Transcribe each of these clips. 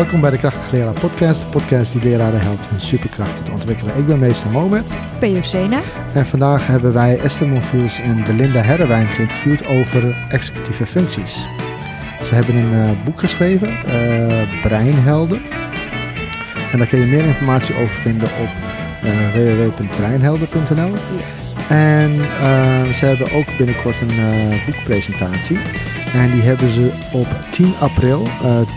Welkom bij de Krachtige Leraar Podcast, de podcast die leraren helpt hun superkrachten te ontwikkelen. Ik ben meester Mohamed. Ben je Sena? En vandaag hebben wij Esther Monfils en Belinda Herrewijn geïnterviewd over executieve functies. Ze hebben een uh, boek geschreven, uh, Breinhelden. En daar kun je meer informatie over vinden op uh, www.breinhelden.nl. Yes. En ze hebben ook binnenkort een boekpresentatie. En die hebben ze op 10 april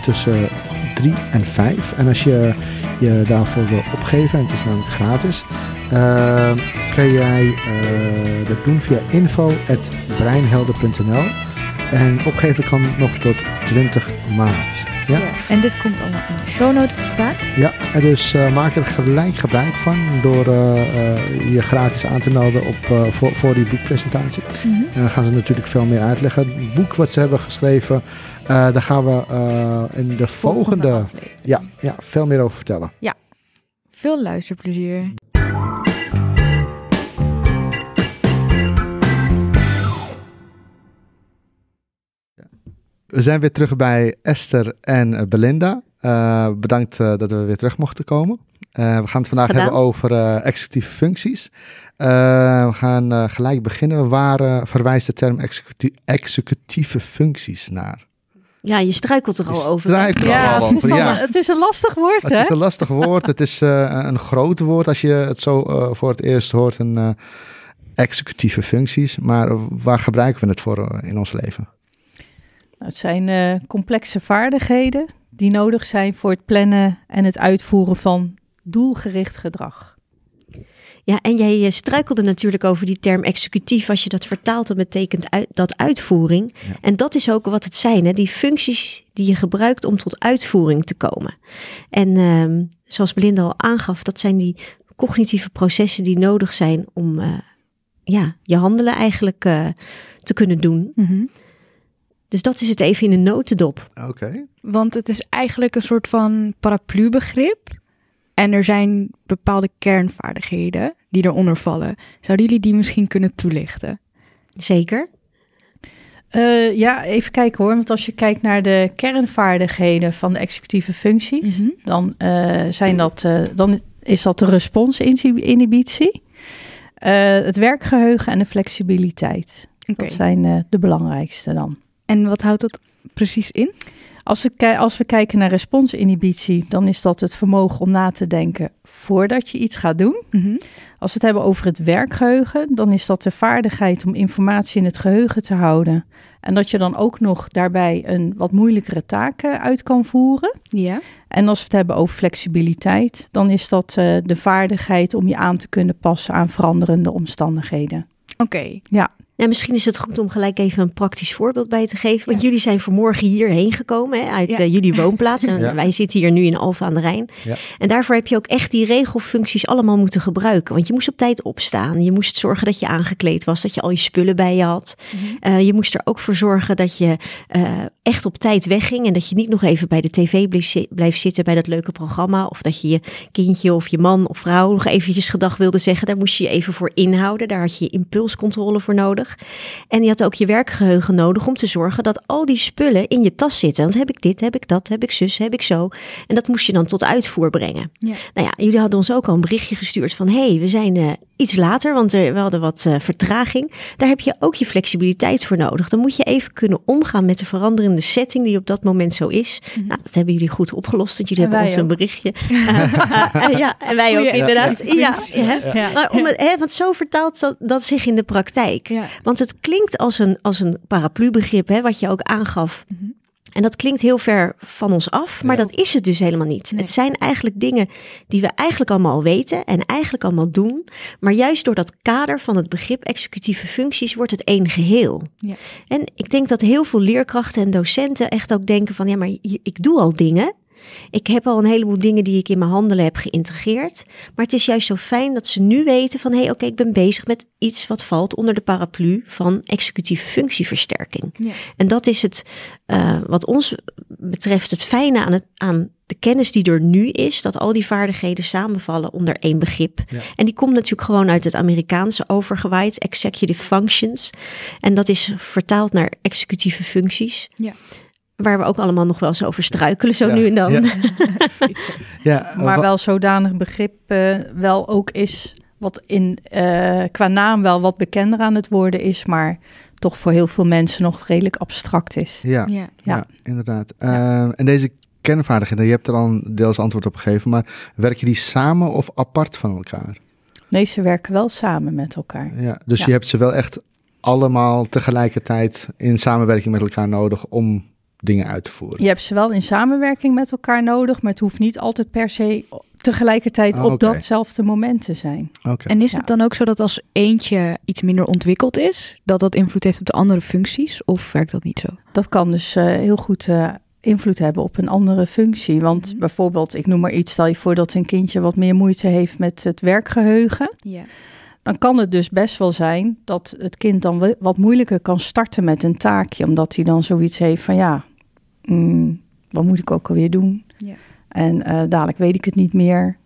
tussen 3 en 5. En als je je daarvoor wil opgeven, en het is namelijk gratis, uh, kan jij uh, dat doen via info.breinhelden.nl. En opgeven kan nog tot 20 maart. Ja? ja? en dit komt allemaal in de show notes te staan. Ja, en dus uh, maak er gelijk gebruik van door je gratis aan te melden op, voor, voor die boekpresentatie. Mm -hmm. En dan gaan ze natuurlijk veel meer uitleggen. Het boek wat ze hebben geschreven daar gaan we in de volgende, volgende ja, ja, veel meer over vertellen. Ja, veel luisterplezier. We zijn weer terug bij Esther en Belinda. Uh, bedankt dat we weer terug mochten komen. we gaan het vandaag Gedaan. hebben over executieve functies. we gaan gelijk beginnen. Waar verwijst de term executie executieve functies naar? Ja, je struikelt er al over. Struikelt ja, al over. Ja. Het is een lastig woord, het hè? Het is een lastig woord. het is uh, een groot woord als je het zo uh, voor het eerst hoort. Een uh, executieve functies. Maar waar gebruiken we het voor in ons leven? Nou, het zijn complexe vaardigheden die nodig zijn voor het plannen en het uitvoeren van doelgericht gedrag. Ja, en jij struikelde natuurlijk over die term executief. Als je dat vertaalt, dan betekent uit, dat uitvoering. Ja. En dat is ook wat het zijn, hè? die functies die je gebruikt om tot uitvoering te komen. En um, zoals Belinda al aangaf, dat zijn die cognitieve processen die nodig zijn om uh, ja, je handelen eigenlijk uh, te kunnen doen. Mm -hmm. Dus dat is het even in een notendop. Oké. Okay. Want het is eigenlijk een soort van paraplu-begrip. En er zijn bepaalde kernvaardigheden die eronder vallen. Zouden jullie die misschien kunnen toelichten? Zeker. Uh, ja, even kijken hoor. Want als je kijkt naar de kernvaardigheden van de executieve functies, mm -hmm. dan, uh, zijn dat, uh, dan is dat de responsinhibitie, het werkgeheugen en de flexibiliteit. Okay. Dat zijn de belangrijkste dan. En wat houdt dat precies in? Als we, als we kijken naar responsinhibitie, dan is dat het vermogen om na te denken voordat je iets gaat doen. Mm -hmm. Als we het hebben over het werkgeheugen, dan is dat de vaardigheid om informatie in het geheugen te houden. En dat je dan ook nog daarbij een wat moeilijkere taak uit kan voeren. Ja. En als we het hebben over flexibiliteit, dan is dat uh, de vaardigheid om je aan te kunnen passen aan veranderende omstandigheden. Oké. Okay. Ja. Nou, misschien is het goed om gelijk even een praktisch voorbeeld bij te geven. Want ja. jullie zijn vanmorgen hierheen gekomen hè, uit ja. uh, jullie woonplaats. En ja. wij zitten hier nu in Alphen aan de Rijn. En daarvoor heb je ook echt die regelfuncties allemaal moeten gebruiken. Want je moest op tijd opstaan. Je moest zorgen dat je aangekleed was. Dat je al je spullen bij je had. Mm -hmm. uh, je moest er ook voor zorgen dat je uh, echt op tijd wegging. En dat je niet nog even bij de tv blijft zitten bij dat leuke programma. Of dat je je kindje of je man of vrouw nog eventjes gedag wilde zeggen. Daar moest je je even voor inhouden. Daar had je impulscontrole voor nodig. En je had ook je werkgeheugen nodig om te zorgen dat al die spullen in je tas zitten. Want heb ik dit, heb ik dat, heb ik zus, heb ik zo. En dat moest je dan tot uitvoer brengen. Ja. Nou ja, jullie hadden ons ook al een berichtje gestuurd van... hé, hey, we zijn uh, iets later, want we hadden wat uh, vertraging. Daar heb je ook je flexibiliteit voor nodig. Dan moet je even kunnen omgaan met de veranderende setting die op dat moment zo is. Mhm. Nou, dat hebben jullie goed opgelost, want jullie En hebben ons een berichtje. Uh, ja, en wij ook inderdaad. Ja? Ja. Maar om het, hè, want zo vertaalt dat, dat zich in de praktijk. Want het klinkt als een, als een paraplu-begrip, hè, wat je ook aangaf. Mhm. En dat klinkt heel ver van ons af, maar dat is het dus helemaal niet. Nee. Het zijn eigenlijk dingen die we eigenlijk allemaal al weten en eigenlijk allemaal doen. Maar juist door dat kader van het begrip executieve functies wordt het één geheel. Ja. En ik denk dat heel veel leerkrachten en docenten echt ook denken van ja, maar ik doe al dingen. Ik heb al een heleboel dingen die ik in mijn handelen heb geïntegreerd. Maar het is juist zo fijn dat ze nu weten van... hé, hey, oké, ik ben bezig met iets wat valt onder de paraplu... van executieve functieversterking. Ja. En dat is het, eh, wat ons betreft, het fijne aan, het, aan de kennis die er nu is... dat al die vaardigheden samenvallen onder één begrip. Ja. En die komt natuurlijk gewoon uit het Amerikaanse overgewaaid... executive functions. En dat is vertaald naar executieve functies. Ja. Waar we ook allemaal nog wel eens over struikelen, zo Ja, nu en dan. ja. Ja, Maar wa- wel zodanig begrip eh, wel ook is, wat in, eh, qua naam wel wat bekender aan het worden is, maar toch voor heel veel mensen nog redelijk abstract is. Ja, Ja. ja. inderdaad. Ehm, en deze kernvaardigheden, je hebt er al een deels antwoord op gegeven, maar werk je die samen of apart van elkaar? Nee, ze werken wel samen met elkaar. Ja, dus Ja. je hebt ze wel echt allemaal tegelijkertijd in samenwerking met elkaar nodig om dingen uit te voeren. Je hebt ze wel in samenwerking met elkaar nodig, maar het hoeft niet altijd per se tegelijkertijd Ah, op oké. datzelfde moment te zijn. Oké. En is Ja. het dan ook zo dat als eentje iets minder ontwikkeld is, dat dat invloed heeft op de andere functies? Of werkt dat niet zo? Dat kan dus eh, heel goed eh, invloed hebben op een andere functie. Want Mhm. bijvoorbeeld, ik noem maar iets, stel je voor dat een kindje wat meer moeite heeft met het werkgeheugen. Ja. dan kan het dus best wel zijn dat het kind dan wat moeilijker kan starten met een taakje, omdat hij dan zoiets heeft van ja, mm, wat moet ik ook alweer doen? Ja. En eh, dadelijk weet ik het niet meer.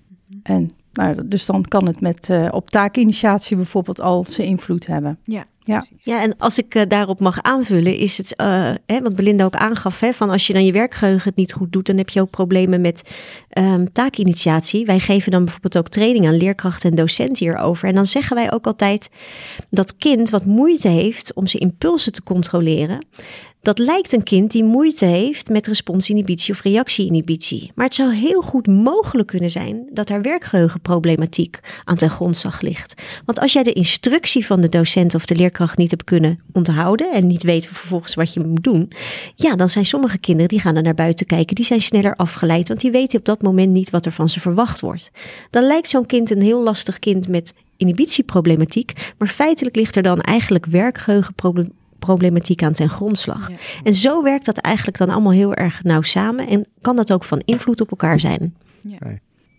En nou, dus dan kan het met eh, op taakinitiatie bijvoorbeeld al zijn invloed hebben. Ja. Ja. precies. Ja, en als ik eh, daarop mag aanvullen, is het, eh, hè, wat Belinda ook aangaf, hè, van als je dan je werkgeheugen het niet goed doet, dan heb je ook problemen met ehm, taakinitiatie. Wij geven dan bijvoorbeeld ook training aan leerkrachten en docenten hierover. En dan zeggen wij ook altijd dat kind wat moeite heeft om zijn impulsen te controleren, dat lijkt een kind die moeite heeft met responsinhibitie of reactieinhibitie. Maar het zou heel goed mogelijk kunnen zijn dat daar werkgeheugenproblematiek aan ten grondslag ligt. Want als jij de instructie van de docent of de leerkracht niet hebt kunnen onthouden en niet weet vervolgens wat je moet doen, ja, dan zijn sommige kinderen die gaan er naar buiten kijken, die zijn sneller afgeleid, want die weten op dat moment niet wat er van ze verwacht wordt. Dan lijkt zo'n kind een heel lastig kind met inhibitieproblematiek, maar feitelijk ligt er dan eigenlijk werkgeheugenproblematiek aan ten grondslag. Ja. En zo werkt dat eigenlijk dan allemaal heel erg nauw samen en kan dat ook van invloed op elkaar zijn.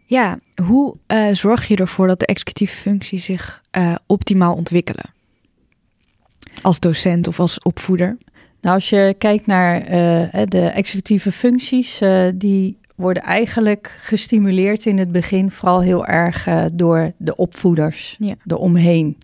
Ja, hoe eh, zorg je ervoor dat de executieve functies zich eh, optimaal ontwikkelen? Als docent of als opvoeder? Nou, als je kijkt naar eh, de executieve functies, eh, die worden eigenlijk gestimuleerd in het begin vooral heel erg eh, door de opvoeders, Ja. eromheen.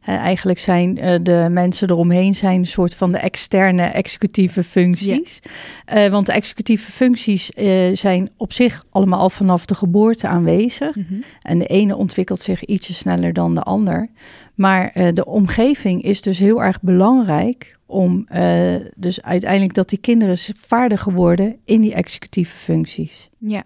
Hè, eigenlijk zijn eh, de mensen eromheen zijn een soort van de externe executieve functies. Eh, want de executieve functies zijn op zich allemaal al vanaf de geboorte aanwezig. En de ene ontwikkelt zich ietsje sneller dan de ander. Maar eh, de omgeving is dus heel erg belangrijk om eh, dus uiteindelijk dat die kinderen vaardiger worden in die executieve functies. Ja.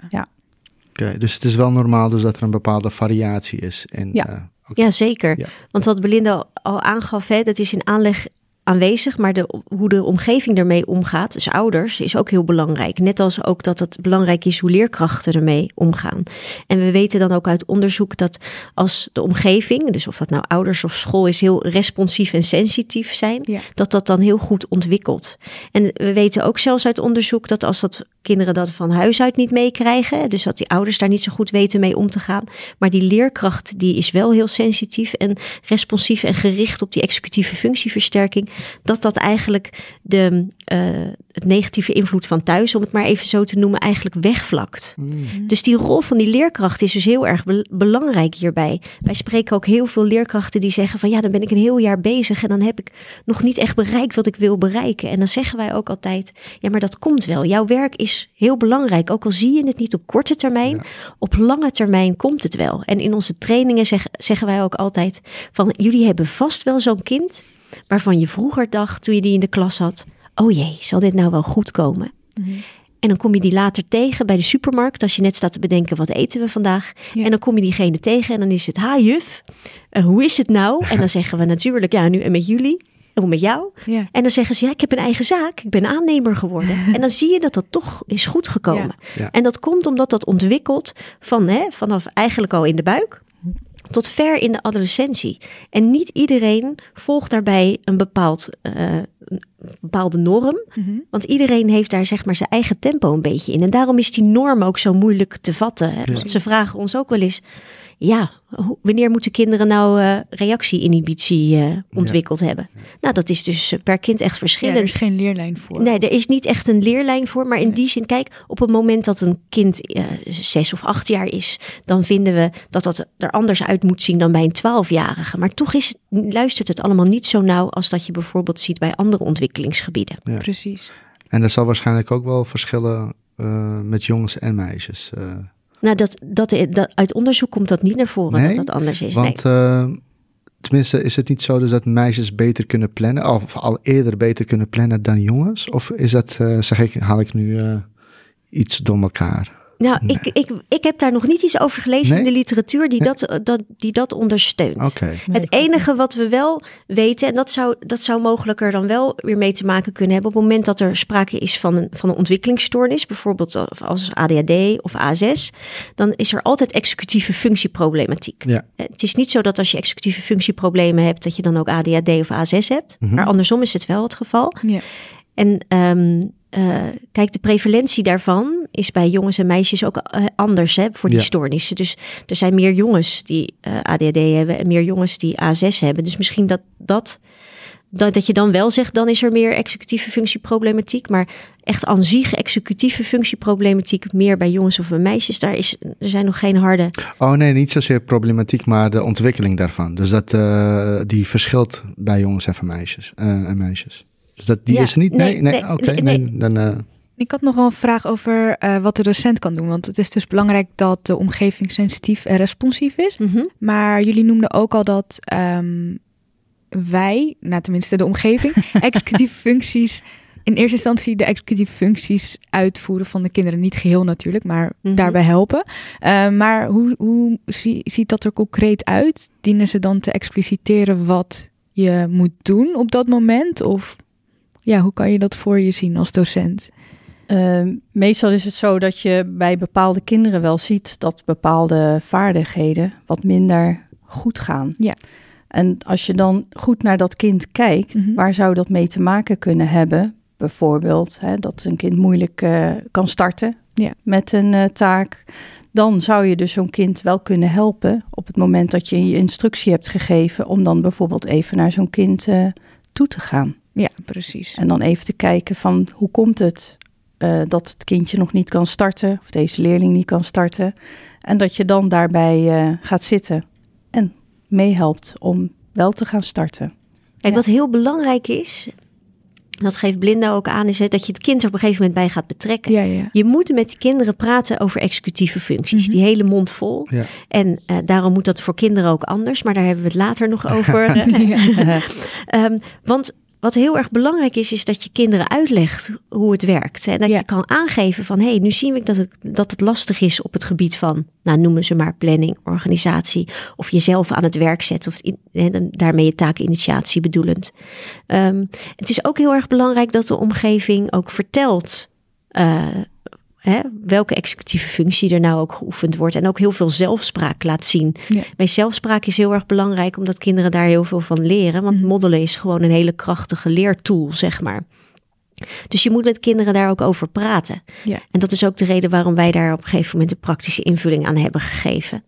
Oké, dus het is wel normaal dus dat er een bepaalde variatie is. In, Ja. eh. Ja, zeker. Ja. Want wat Belinda al aangaf, hè, dat is in aanleg aanwezig, maar de, hoe de omgeving ermee omgaat, dus ouders, is ook heel belangrijk. Net als ook dat het belangrijk is hoe leerkrachten ermee omgaan. En we weten dan ook uit onderzoek dat als de omgeving, dus of dat nou ouders of school is, heel responsief en sensitief zijn, Ja. dat dat dan heel goed ontwikkelt. En we weten ook zelfs uit onderzoek dat als dat kinderen dat van huis uit niet meekrijgen, dus dat die ouders daar niet zo goed weten mee om te gaan, maar die leerkracht die is wel heel sensitief en responsief en gericht op die executieve functieversterking, dat dat eigenlijk de, eh, het negatieve invloed van thuis, om het maar even zo te noemen, eigenlijk wegvlakt. Mm. Dus die rol van die leerkracht is dus heel erg be- belangrijk hierbij. Wij spreken ook heel veel leerkrachten die zeggen van ja, dan ben ik een heel jaar bezig en dan heb ik nog niet echt bereikt wat ik wil bereiken. En dan zeggen wij ook altijd, ja, maar dat komt wel. Jouw werk is heel belangrijk, ook al zie je het niet op korte termijn, Ja. op lange termijn komt het wel. En in onze trainingen zeg- zeggen wij ook altijd van jullie hebben vast wel zo'n kind waarvan je vroeger dacht toen je die in de klas had, oh jee, zal dit nou wel goed komen? En dan kom je die later tegen bij de supermarkt. Als je net staat te bedenken, wat eten we vandaag? Ja. En dan kom je diegene tegen en dan is het, ha juf, eh, hoe is het nou? En dan zeggen we natuurlijk, ja nu en met jullie. Hoe met jou? Ja. En dan zeggen ze, ja, ik heb een eigen zaak. Ik ben aannemer geworden. En dan zie je dat dat toch is goed gekomen. Ja. En dat komt omdat dat ontwikkelt van, hè, vanaf eigenlijk al in de buik tot ver in de adolescentie. En niet iedereen volgt daarbij een bepaald, eh, een bepaalde norm. Mhm. Want iedereen heeft daar zeg maar zijn eigen tempo een beetje in. En daarom is die norm ook zo moeilijk te vatten. Hè? Want ze vragen ons ook wel eens... Ja, wanneer moeten kinderen nou eh reactie-inhibitie eh, ontwikkeld hebben? Nou, dat is dus eh, per kind echt Ja, verschillend. er is geen leerlijn voor. Nee, er is niet echt een leerlijn voor. Maar in die zin, kijk, op het moment dat een kind eh, zes of acht jaar is, dan vinden we dat dat er anders uit moet zien dan bij een twaalfjarige. Maar toch is het, luistert het allemaal niet zo nauw als dat je bijvoorbeeld ziet bij andere ontwikkelingsgebieden. Ja. Precies. En er zal waarschijnlijk ook wel verschillen uh, met jongens en meisjes. Nou, dat, dat, dat, uit onderzoek komt dat niet naar voren nee, dat dat anders is. Want nee. uh, tenminste, is het niet zo dus dat meisjes beter kunnen plannen, of al eerder beter kunnen plannen dan jongens? Of is dat, zeg ik, haal ik nu iets door elkaar? Nou, ik, ik, ik heb daar nog niet iets over gelezen in de literatuur die dat, dat, die dat ondersteunt. Okay. Het enige wat we wel weten, en dat zou, dat zou mogelijk er dan wel weer mee te maken kunnen hebben, op het moment dat er sprake is van een, van een ontwikkelingsstoornis, bijvoorbeeld als ADHD of ASS, dan is er altijd executieve functieproblematiek. Ja. Het is niet zo dat als je executieve functieproblemen hebt, dat je dan ook ADHD of ASS hebt. Mhm. Maar andersom is het wel het geval. Ja. En um, uh, kijk, de prevalentie daarvan is bij jongens en meisjes ook uh, anders hè, voor die Ja. stoornissen. Dus er zijn meer jongens die uh, ADHD hebben en meer jongens die A6 hebben. Dus misschien dat, dat, dat, dat je dan wel zegt, dan is er meer executieve functieproblematiek. Maar echt aan zich executieve functieproblematiek meer bij jongens of bij meisjes, daar is, er zijn nog geen harde... Oh nee, niet zozeer problematiek, maar de ontwikkeling daarvan. Dus dat uh, die verschilt bij jongens en van meisjes en meisjes. Dus dat, die Ja, is er niet? Nee, nee, nee, nee, oké. nee, nee, nee. dan, uh, Ik had nog wel een vraag over uh, wat de docent kan doen. Want het is dus belangrijk dat de omgeving sensitief en responsief is. Mm -hmm. Maar jullie noemden ook al dat um, wij, nou tenminste de omgeving, executieve functies, in eerste instantie de executieve functies uitvoeren van de kinderen. Niet geheel natuurlijk, maar Mhm. mm -hmm. daarbij helpen. Uh, maar hoe, hoe zie, ziet dat er concreet uit? Dienen ze dan te expliciteren wat je moet doen op dat moment? Of ja, hoe kan je dat voor je zien als docent? Uh, meestal is het zo dat je bij bepaalde kinderen wel ziet dat bepaalde vaardigheden wat minder goed gaan. Ja. En als je dan goed naar dat kind kijkt, Mhm. waar zou dat mee te maken kunnen hebben? Bijvoorbeeld hè, dat een kind moeilijk uh, kan starten Ja. met een uh, taak. Dan zou je dus zo'n kind wel kunnen helpen op het moment dat je je instructie hebt gegeven om dan bijvoorbeeld even naar zo'n kind uh, toe te gaan. Ja, precies. En dan even te kijken van hoe komt het uh, dat het kindje nog niet kan starten of deze leerling niet kan starten. En dat je dan daarbij uh, gaat zitten en meehelpt om wel te gaan starten. Kijk, Ja. wat heel belangrijk is, dat geeft Blinda ook aan, is hè, dat je het kind er op een gegeven moment bij gaat betrekken. Ja, ja. Je moet met die kinderen praten over executieve functies, Mhm. die hele mond vol. Ja. En uh, daarom moet dat voor kinderen ook anders, maar daar hebben we het later nog over. Um, want wat heel erg belangrijk is, is dat je kinderen uitlegt hoe het werkt. En dat Ja. je kan aangeven van, hé, hey, nu zien we dat het, dat het lastig is op het gebied van, nou noemen ze maar planning, organisatie, of jezelf aan het werk zetten, of in, daarmee je taakinitiatie bedoelend. Um, het is ook heel erg belangrijk dat de omgeving ook vertelt uh, hè, welke executieve functie er nou ook geoefend wordt. En ook heel veel zelfspraak laat zien. Ja. Bij zelfspraak is heel erg belangrijk omdat kinderen daar heel veel van leren. Want Mhm. moddelen is gewoon een hele krachtige leertool, zeg maar. Dus je moet met kinderen daar ook over praten. Ja. En dat is ook de reden waarom wij daar op een gegeven moment een praktische invulling aan hebben gegeven.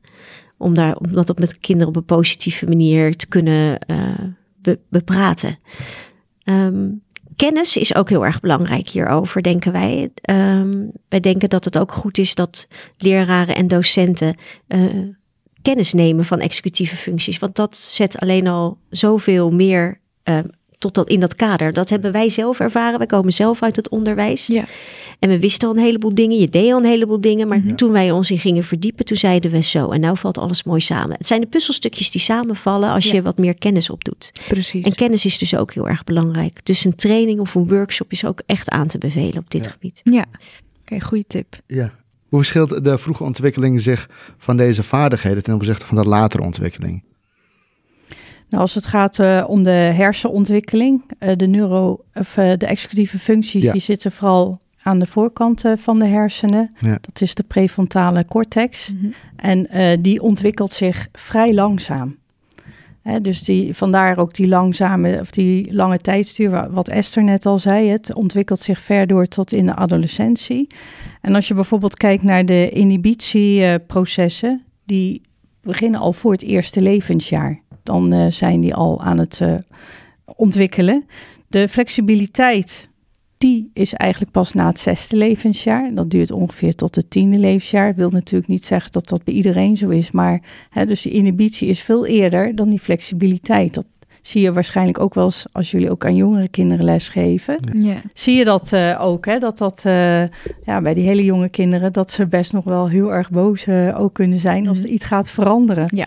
Om, daar, om dat op met kinderen op een positieve manier te kunnen uh, be, bepraten. Um, kennis is ook heel erg belangrijk hierover, denken wij. Um, wij denken dat het ook goed is dat leraren en docenten uh, kennis nemen van executieve functies. Want dat zet alleen al zoveel meer uh, tot dat in dat kader. Dat hebben wij zelf ervaren. Wij komen zelf uit het onderwijs. Ja. En we wisten al een heleboel dingen. Je deed al een heleboel dingen. Maar Mhm. toen wij ons in gingen verdiepen, toen zeiden we zo. En nou valt alles mooi samen. Het zijn de puzzelstukjes die samenvallen als Ja. je wat meer kennis opdoet. Precies. En kennis is dus ook heel erg belangrijk. Dus een training of een workshop is ook echt aan te bevelen op dit Ja. gebied. Ja, oké, goede tip. ja. Hoe verschilt de vroege ontwikkeling zich van deze vaardigheden ten opzichte van de latere ontwikkeling? Nou, als het gaat uh, om de hersenontwikkeling, uh, de neuro of uh, de executieve functies, Ja. die zitten vooral aan de voorkant uh, van de hersenen. Ja. Dat is de prefrontale cortex. Mhm. En uh, die ontwikkelt zich vrij langzaam. Hè, dus die, vandaar ook die langzame of die lange tijdsduur, wat Esther net al zei. Het ontwikkelt zich ver door tot in de adolescentie. En als je bijvoorbeeld kijkt naar de inhibitieprocessen, die beginnen al voor het eerste levensjaar. Dan uh, zijn die al aan het uh, ontwikkelen. De flexibiliteit, die is eigenlijk pas na het zesde levensjaar. Dat duurt ongeveer tot het tiende levensjaar. Dat wil natuurlijk niet zeggen dat dat bij iedereen zo is. Maar hè, dus die inhibitie is veel eerder dan die flexibiliteit. Dat zie je waarschijnlijk ook wel eens als jullie ook aan jongere kinderen lesgeven. Ja. Zie je dat eh, ook, hè? Dat dat eh, ja, bij die hele jonge kinderen, dat ze best nog wel heel erg boos eh, ook kunnen zijn als er Mhm. iets gaat veranderen. Ja.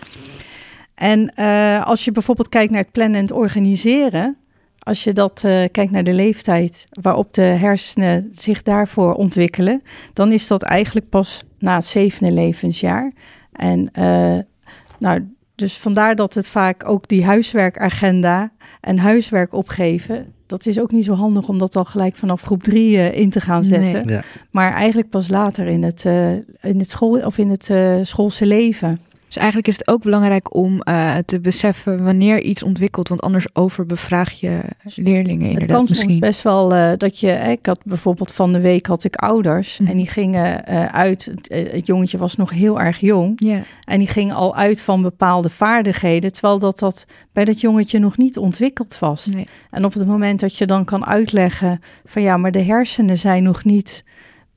En eh, als je bijvoorbeeld kijkt naar het plannen en het organiseren, als je dat eh, kijkt naar de leeftijd waarop de hersenen zich daarvoor ontwikkelen, dan is dat eigenlijk pas na het zevende levensjaar. En eh, nou, dus vandaar dat het vaak ook die huiswerkagenda en huiswerk opgeven, dat is ook niet zo handig om dat al gelijk vanaf groep drie eh, in te gaan zetten. Nee. Ja. Maar eigenlijk pas later in het, eh, in het school of in het eh, schoolse leven. Dus eigenlijk is het ook belangrijk om eh, te beseffen wanneer iets ontwikkelt, want anders overbevraag je leerlingen Het inderdaad kan soms misschien. best wel eh, dat je, hè, ik had bijvoorbeeld van de week had ik ouders Mhm. en die gingen eh, uit, het, eh, het jongetje was nog heel erg jong en die ging al uit van bepaalde vaardigheden, terwijl dat, dat bij dat jongetje nog niet ontwikkeld was. nee. En op het moment dat je dan kan uitleggen van ja, maar de hersenen zijn nog niet,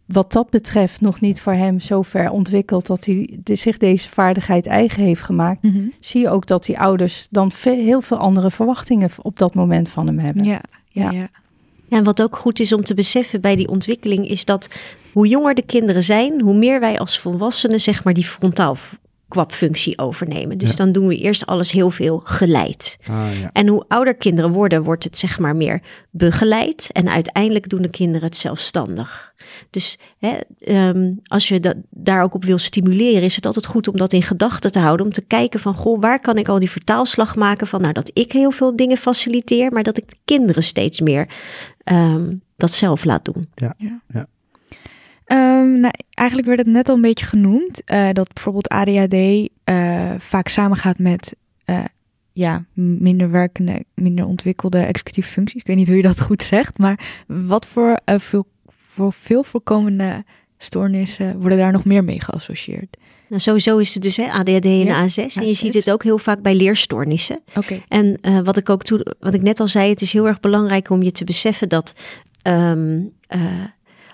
wat dat betreft, nog niet voor hem zo ver ontwikkeld dat hij de- zich deze vaardigheid eigen heeft gemaakt, Mhm. zie je ook dat die ouders dan heel veel andere verwachtingen op dat moment van hem hebben. ja, ja, Ja. ja. Ja, en wat ook goed is om te beseffen bij die ontwikkeling is dat hoe jonger de kinderen zijn, hoe meer wij als volwassenen zeg maar die frontaal kwapfunctie overnemen. Dus Ja. dan doen we eerst alles heel veel geleid. Ah, ja. En hoe ouder kinderen worden, wordt het zeg maar meer begeleid. En uiteindelijk doen de kinderen het zelfstandig. Dus hè, ehm, als je dat, daar ook op wil stimuleren, is het altijd goed om dat in gedachten te houden. Om te kijken van, goh, waar kan ik al die vertaalslag maken van, nou, dat ik heel veel dingen faciliteer, maar dat ik de kinderen steeds meer ehm, dat zelf laat doen. Ehm, nou, eigenlijk werd het net al een beetje genoemd eh, dat bijvoorbeeld ADHD eh, vaak samengaat met eh, ja, minder werkende, minder ontwikkelde executieve functies. Ik weet niet hoe je dat goed zegt, maar wat voor, veel, voor veel voorkomende stoornissen worden daar nog meer mee geassocieerd? Nou, sowieso is het dus hè, ADHD en Ja, A6. En je A6. ziet het ook heel vaak bij leerstoornissen. Oké. En wat ik ook toe, wat ik net al zei, het is heel erg belangrijk om je te beseffen dat ehm, eh,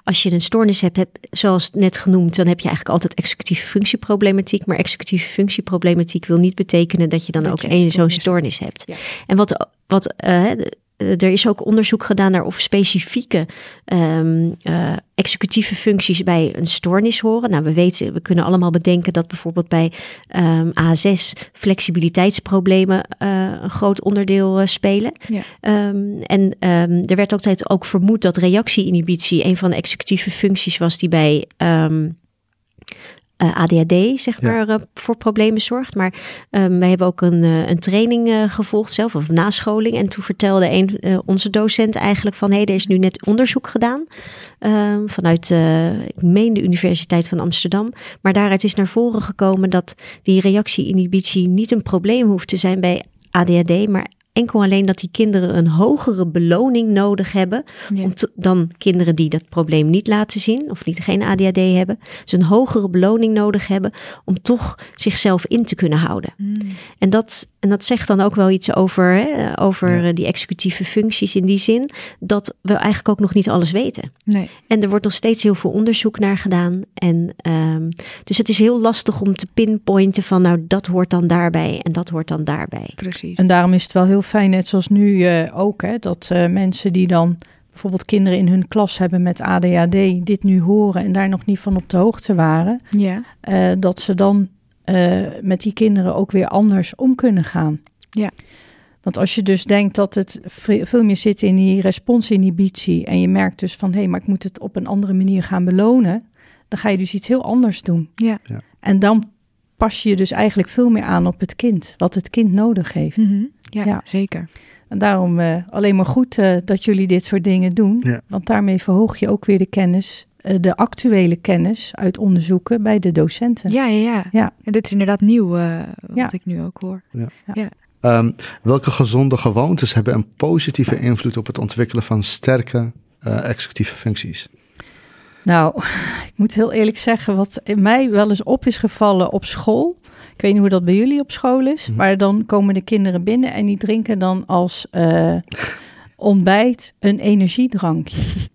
als je een stoornis hebt, hebt, zoals net genoemd, dan heb je eigenlijk altijd executieve functieproblematiek. Maar executieve functieproblematiek wil niet betekenen dat je dan Dat ook één zo'n stoornis hebt. Ja. En wat, wat eh, er is ook onderzoek gedaan naar of specifieke ehm, eh, executieve functies bij een stoornis horen. Nou, we weten, we kunnen allemaal bedenken dat bijvoorbeeld bij ehm, A6 flexibiliteitsproblemen eh, een groot onderdeel eh, spelen. Ja. Ehm, en er werd altijd ook vermoed dat reactie-inhibitie een van de executieve functies was die bij eh, ADHD, zeg maar, eh, voor problemen zorgt. Maar ehm, wij hebben ook een, eh, een training eh, gevolgd zelf, of nascholing. En toen vertelde een, eh, onze docent eigenlijk van... hé, hey, er is nu net onderzoek gedaan ehm, vanuit, eh, ik meen de Universiteit van Amsterdam. Maar daaruit is naar voren gekomen dat die reactie-inhibitie niet een probleem hoeft te zijn bij ADHD... maar enkel alleen dat die kinderen een hogere beloning nodig hebben Ja. om te- dan kinderen die dat probleem niet laten zien of die geen ADHD hebben, dus een hogere beloning nodig hebben om toch zichzelf in te kunnen houden. Mm. En dat, en dat zegt dan ook wel iets over, hè, over Ja. die executieve functies in die zin dat we eigenlijk ook nog niet alles weten. Nee. En er wordt nog steeds heel veel onderzoek naar gedaan. En ehm, dus het is heel lastig om te pinpointen van nou dat hoort dan daarbij en dat hoort dan daarbij. Precies. En daarom is het wel heel fijn, net zoals nu eh, ook, hè, dat eh, mensen die dan bijvoorbeeld kinderen in hun klas hebben met ADHD, dit nu horen en daar nog niet van op de hoogte waren, Ja. eh, dat ze dan eh, met die kinderen ook weer anders om kunnen gaan. Ja. Want als je dus denkt dat het ve- veel meer zit in die responsinhibitie en je merkt dus van hé, hey, maar ik moet het op een andere manier gaan belonen, dan ga je dus iets heel anders doen. Ja. Ja. En dan pas je je dus eigenlijk veel meer aan op het kind, wat het kind nodig heeft. Mhm. Ja, Ja. zeker. En daarom eh, alleen maar goed eh, dat jullie dit soort dingen doen. Ja. Want daarmee verhoog je ook weer de kennis, eh, de actuele kennis uit onderzoeken bij de docenten. Ja, ja, ja. Ja. En dit is inderdaad nieuw, eh, wat Ja. ik nu ook hoor. Ehm, welke gezonde gewoontes hebben een positieve invloed op het ontwikkelen van sterke eh, executieve functies? Nou, ik moet heel eerlijk zeggen, wat in mij wel eens op is gevallen op school. Ik weet niet hoe dat bij jullie op school is, Mhm. maar dan komen de kinderen binnen en die drinken dan als eh, ontbijt een energiedrankje.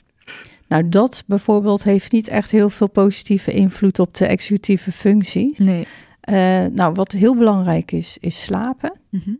Nou, dat bijvoorbeeld heeft niet echt heel veel positieve invloed op de executieve functies. Nee. Eh, nou, wat heel belangrijk is, is slapen. Mhm.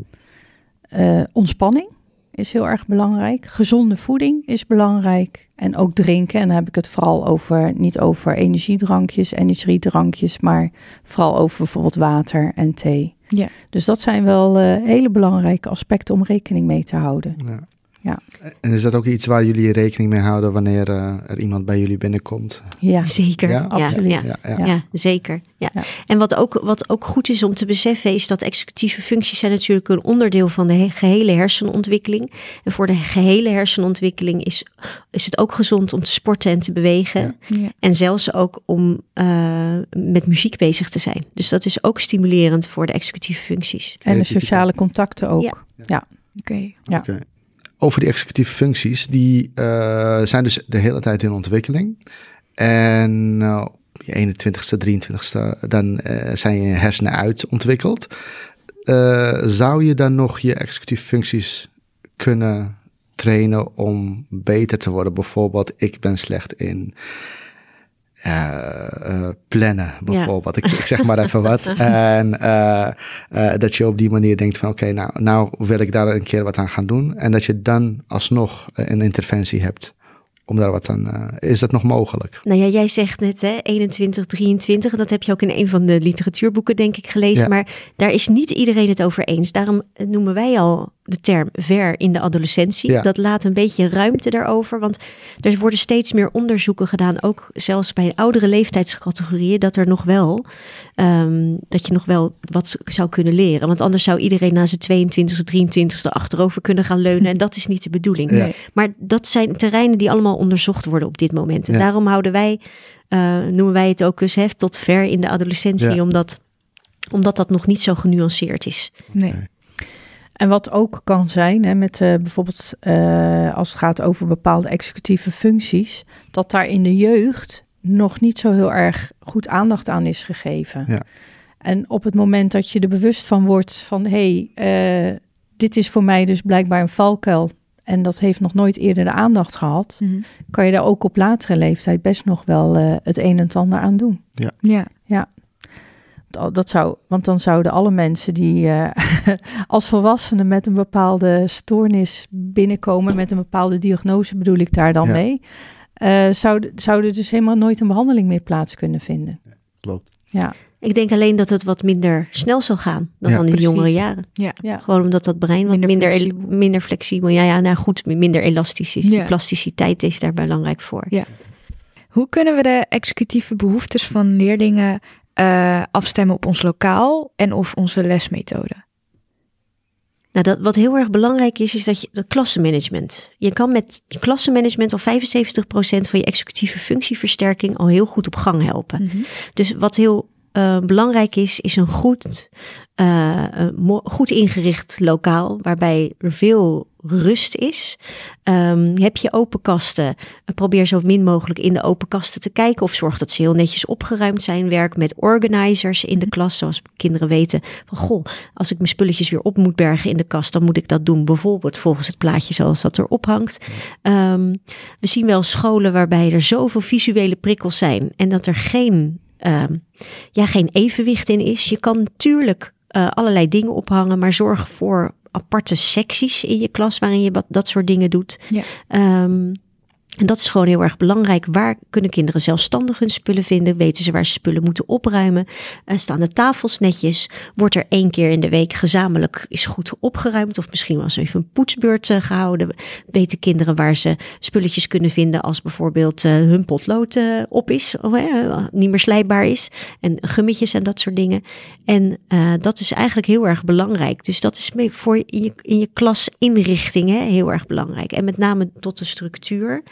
Eh, ontspanning is heel erg belangrijk. Gezonde voeding is belangrijk. En ook drinken. En dan heb ik het vooral over, niet over energiedrankjes, energiedrankjes, maar vooral over bijvoorbeeld water en thee. Ja. Dus dat zijn wel eh, hele belangrijke aspecten om rekening mee te houden. Ja. Ja. En is dat ook iets waar jullie rekening mee houden wanneer eh, er iemand bij jullie binnenkomt? Ja, Zeker. Ja, Ja, absoluut. ja. Ja, ja. Ja. Ja, zeker. Ja. Ja. En wat ook, wat ook goed is om te beseffen, is dat executieve functies zijn natuurlijk een onderdeel van de he- gehele hersenontwikkeling. En voor de gehele hersenontwikkeling is, is het ook gezond om te sporten en te bewegen. Ja. Ja. En zelfs ook om eh, met muziek bezig te zijn. Dus dat is ook stimulerend voor de executieve functies. En de sociale contacten ook. Ja. Oké. Ja. Oké. Over die executieve functies, die eh, zijn dus de hele tijd in ontwikkeling. En op je 21ste, 23ste, dan eh, zijn je hersenen uitontwikkeld. Zou je dan nog je executieve functies kunnen trainen om beter te worden? Bijvoorbeeld, ik ben slecht in plannen, bijvoorbeeld. Ik, ik zeg maar even wat. En eh, eh, dat je op die manier denkt van oké, nou, nou wil ik daar een keer wat aan gaan doen. En dat je dan alsnog eh, een interventie hebt om daar wat aan. eh, is dat nog mogelijk? Nou ja, jij zegt net hè, 21, 23. Dat heb je ook in een van de literatuurboeken, denk ik, gelezen. Ja. Maar daar is niet iedereen het over eens. Daarom noemen wij al de term ver in de adolescentie. Ja. Dat laat een beetje ruimte daarover. Want er worden steeds meer onderzoeken gedaan, ook zelfs bij oudere leeftijdscategorieën, dat er nog wel, ehm, dat je nog wel wat zou kunnen leren. Want anders zou iedereen na zijn 22e, 23e achterover kunnen gaan leunen. En dat is niet de bedoeling. Ja. Maar dat zijn terreinen die allemaal onderzocht worden op dit moment. En Ja. daarom houden wij, eh, noemen wij het ook eens hè, tot ver in de adolescentie, Ja. omdat, omdat dat nog niet zo genuanceerd is. Nee. En wat ook kan zijn, hè, met eh, bijvoorbeeld eh, als het gaat over bepaalde executieve functies, dat daar in de jeugd nog niet zo heel erg goed aandacht aan is gegeven. Ja. En op het moment dat je er bewust van wordt van hé, hey, eh, dit is voor mij dus blijkbaar een valkuil en dat heeft nog nooit eerder de aandacht gehad, Mhm. kan je daar ook op latere leeftijd best nog wel eh, het een en het ander aan doen. Ja. Dat dat zou, want dan zouden alle mensen die eh, als volwassenen met een bepaalde stoornis binnenkomen, met een bepaalde diagnose bedoel ik daar dan Ja. mee, eh zouden, zouden dus helemaal nooit een behandeling meer plaats kunnen vinden. Klopt. Ja, Ik denk alleen dat het wat minder snel zal gaan dan, Ja. dan in de Precies. jongere jaren. Ja. ja. Gewoon omdat dat brein wat Minder minder, el- flexibel. minder flexibel, ja, ja, nou goed, minder elastisch is. Ja. Die plasticiteit is daar belangrijk voor. Hoe kunnen we de executieve behoeftes van leerlingen eh, afstemmen op ons lokaal en of onze lesmethode? Nou, dat, wat heel erg belangrijk is, is dat je dat klassenmanagement. Je kan met klassenmanagement al 75% van je executieve functieversterking al heel goed op gang helpen. Mhm. Dus wat heel eh, belangrijk is, is een goed, eh, goed ingericht lokaal waarbij er veel rust is. Ehm, heb je open kasten? Probeer zo min mogelijk in de open kasten te kijken of zorg dat ze heel netjes opgeruimd zijn. Werk met organizers in de klas, zoals kinderen weten van goh, als ik mijn spulletjes weer op moet bergen in de kast, dan moet ik dat doen. Bijvoorbeeld volgens het plaatje zoals dat erop hangt. Ehm, we zien wel scholen waarbij er zoveel visuele prikkels zijn en dat er geen, ehm, ja, geen evenwicht in is. Je kan natuurlijk eh, allerlei dingen ophangen, maar zorg voor aparte secties in je klas waarin je wat, dat soort dingen doet. Ja. Ehm, en dat is gewoon heel erg belangrijk. Waar kunnen kinderen zelfstandig hun spullen vinden? Weten ze waar ze spullen moeten opruimen? Eh, staan de tafels netjes? Wordt er één keer in de week gezamenlijk is goed opgeruimd? Of misschien was even een poetsbeurt eh, gehouden? Weten kinderen waar ze spulletjes kunnen vinden als bijvoorbeeld eh, hun potlood op is? Of eh, niet meer slijpbaar is? En gummetjes en dat soort dingen. En dat is eigenlijk heel erg belangrijk. Dus dat is voor in je, in je klasinrichting hè, heel erg belangrijk. En met name tot de structuur.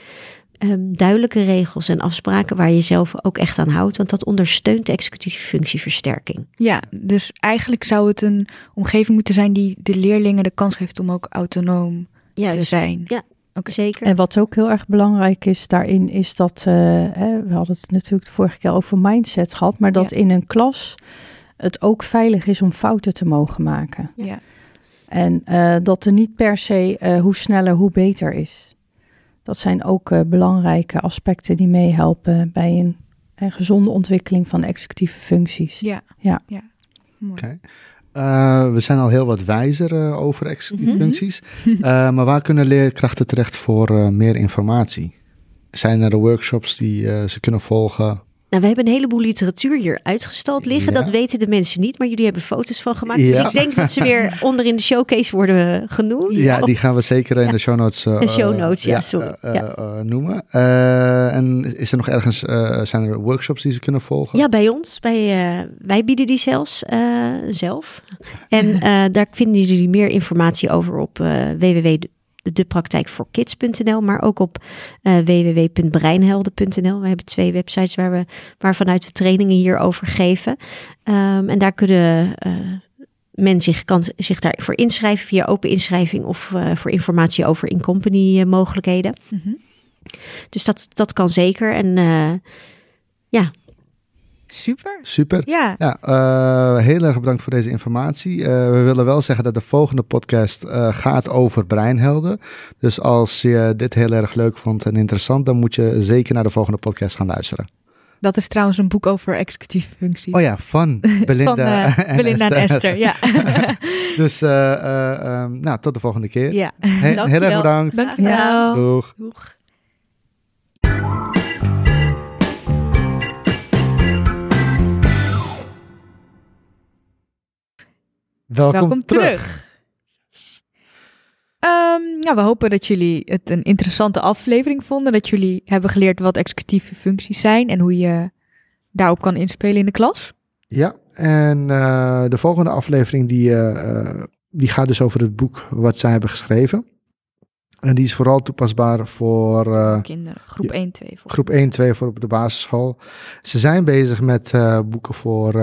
Ehm, duidelijke regels en afspraken waar je zelf ook echt aan houdt. Want dat ondersteunt de executieve functieversterking. Ja, dus eigenlijk zou het een omgeving moeten zijn die de leerlingen de kans geeft om ook autonoom te zijn. Ja, Oké. zeker. En wat ook heel erg belangrijk is daarin, is dat, eh, hè, we hadden het natuurlijk de vorige keer over mindset gehad, maar dat Ja. in een klas het ook veilig is om fouten te mogen maken. Ja. En eh, dat er niet per se eh, hoe sneller, hoe beter is. Dat zijn ook eh, belangrijke aspecten die meehelpen bij een, een gezonde ontwikkeling van executieve functies. Ja. Ja. Mooi. Oké. Eh, we zijn al heel wat wijzer eh, over executieve Mhm. functies. Eh, maar waar kunnen leerkrachten terecht voor eh, meer informatie? Zijn er workshops die eh, ze kunnen volgen? Nou, we hebben een heleboel literatuur hier uitgestald liggen. Ja. Dat weten de mensen niet, maar jullie hebben foto's van gemaakt. Dus ik denk dat ze weer onder in de showcase worden genoemd. Ja, die gaan we zeker in de show notes, De show notes, ja, sorry. eh, Ja. eh, noemen. En is er nog ergens, zijn er workshops die ze kunnen volgen? Ja, bij ons. Bij, wij bieden die zelfs zelf. En daar vinden jullie meer informatie over op eh www.depraktijkvoorkids.nl, maar ook op eh www.breinhelden.nl. We hebben twee websites waar we, waarvanuit we trainingen hierover geven. Ehm, en daar kunnen eh, men zich, kan zich daarvoor inschrijven via open inschrijving of eh, voor informatie over in-company mogelijkheden. Mhm. Dus dat, dat kan zeker. En eh, Super. Super. Ja, Ja, eh, heel erg bedankt voor deze informatie. Eh, we willen wel zeggen dat de volgende podcast eh, gaat over breinhelden. Dus als je dit heel erg leuk vond en interessant, dan moet je zeker naar de volgende podcast gaan luisteren. dat is trouwens een boek over executieve functies. Oh ja, van Belinda, Van en Belinda en Esther. Esther. Ja. Dus eh, eh, ehm, nou, tot de volgende keer. ja. He- heel erg bedankt. Dankjewel. Doeg. Doeg. Welkom, Welkom terug. terug. Ehm, ja, we hopen dat jullie het een interessante aflevering vonden. Dat jullie hebben geleerd wat executieve functies zijn en hoe je daarop kan inspelen in de klas. Ja, en eh, de volgende aflevering die, eh, eh, die gaat dus over het boek wat zij hebben geschreven. En die is vooral toepasbaar voor Kinderen, groep ja. 1, 2. Voor. groep 1, 2 voor op de basisschool. Ze zijn bezig met boeken voor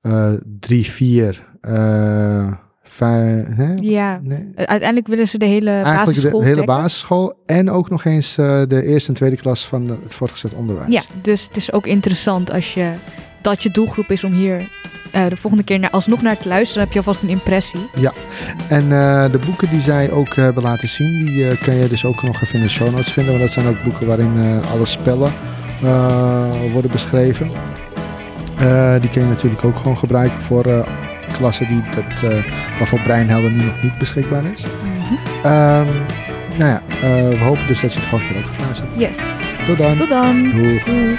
eh, eh, 3, 4, 5. Hè? Ja, Nee. uiteindelijk willen ze de hele Eigenlijk basisschool de hele dekken. basisschool en ook nog eens eh, de eerste en tweede klas van de- het voortgezet onderwijs. Ja, dus het is ook interessant als je dat je doelgroep is om hier eh, de volgende keer naar, alsnog naar te luisteren. Dan heb je alvast een impressie. En eh, de boeken die zij ook hebben laten zien, die kan je dus ook nog even in de show notes vinden. Want dat zijn ook boeken waarin alle spellen worden beschreven. Die kun je natuurlijk ook gewoon gebruiken voor klassen die dat, eh, waarvoor Breinhelden nu nog niet beschikbaar is. Ehm, nou ja, eh, we hopen dus dat je de volgende keer ook gaat luisteren. Yes. Tot dan. Tot dan. Doeg. Doeg.